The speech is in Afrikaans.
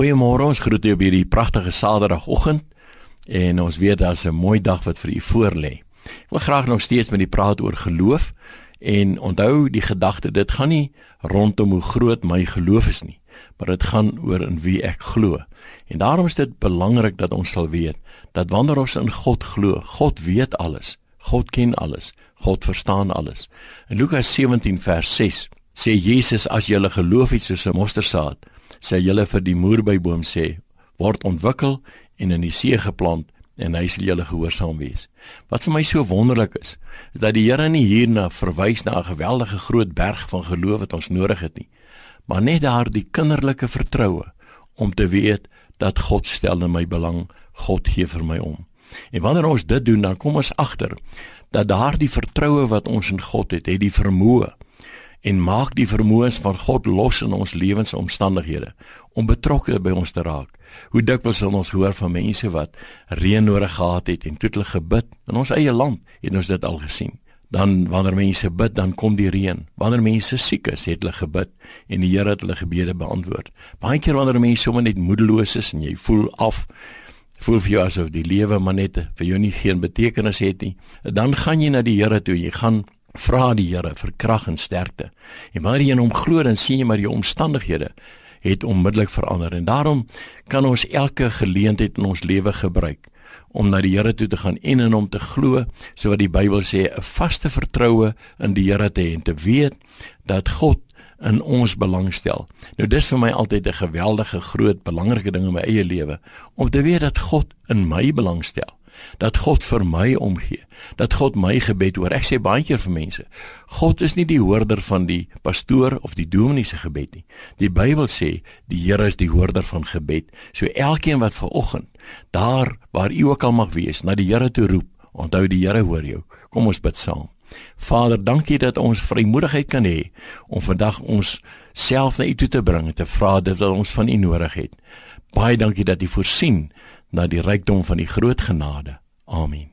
Goeiemôre, ons groet u op hierdie pragtige Saterdagoggend en ons weet daar's 'n mooi dag wat vir u voorlê. Ek wil graag nog steeds met u praat oor geloof en onthou die gedagte dit gaan nie rondom hoe groot my geloof is nie, maar dit gaan oor in wie ek glo. En daarom is dit belangrik dat ons sal weet dat wanneer ons in God glo, God weet alles. God ken alles. God verstaan alles. In Lukas 17 vers 6 sê Jesus as jy geloof het soos 'n mosterdsaad, sê julle vir die moerbeiboom sê word ontwikkel en in die see geplant en hy sal julle gehoorsaam wees. Wat vir my so wonderlik is, is dat die Here nie hierna verwys na 'n geweldige groot berg van geloof wat ons nodig het nie, maar net daardie kinderlike vertroue om te weet dat God stel in my belang, God gee vir my om. En wanneer ons dit doen, dan kom ons agter dat daardie vertroue wat ons in God het, het die vermoë en maak die vermoëns van God los in ons lewensomstandighede om betrokke by ons te raak. Hoe dikwels sal ons hoor van mense wat reën nodig gehad het en toe hulle gebid in ons eie land, het ons dit al gesien. Dan wanneer mense bid, dan kom die reën. Wanneer mense siek is, het hulle gebid en die Here het hulle gebede beantwoord. Baie keer wanneer mense sommer net moedeloos is en jy voel af, voel vir jou asof die lewe maar net vir jou nie geen betekenis het nie, dan gaan jy na die Here toe. Jy gaan vra die Here vir krag en sterkte. En wanneer jy in hom glo, dan sien jy maar jou omstandighede het onmiddellik verander en daarom kan ons elke geleentheid in ons lewe gebruik om na die Here toe te gaan en in hom te glo, so wat die Bybel sê, 'n vaste vertroue in die Here te hê en te weet dat God in ons belangstel. Nou dis vir my altyd 'n geweldige groot belangrike ding in my eie lewe om te weet dat God in my belangstel dat God vir my omgee, dat God my gebed hoor. Ek sê baie keer vir mense, God is nie die hoorder van die pastoor of die dominee se gebed nie. Die Bybel sê die Here is die hoorder van gebed. So elkeen wat ver oggend daar waar u ook al mag wees, na die Here toe roep, onthou die Here hoor jou. Kom ons bid saam. Vader, dankie dat ons vrymoedigheid kan hê om vandag ons self na U toe te bring en te vra dit wat ons van U nodig het. Baie dankie dat U voorsien na die rykdom van die groot genade. Amen.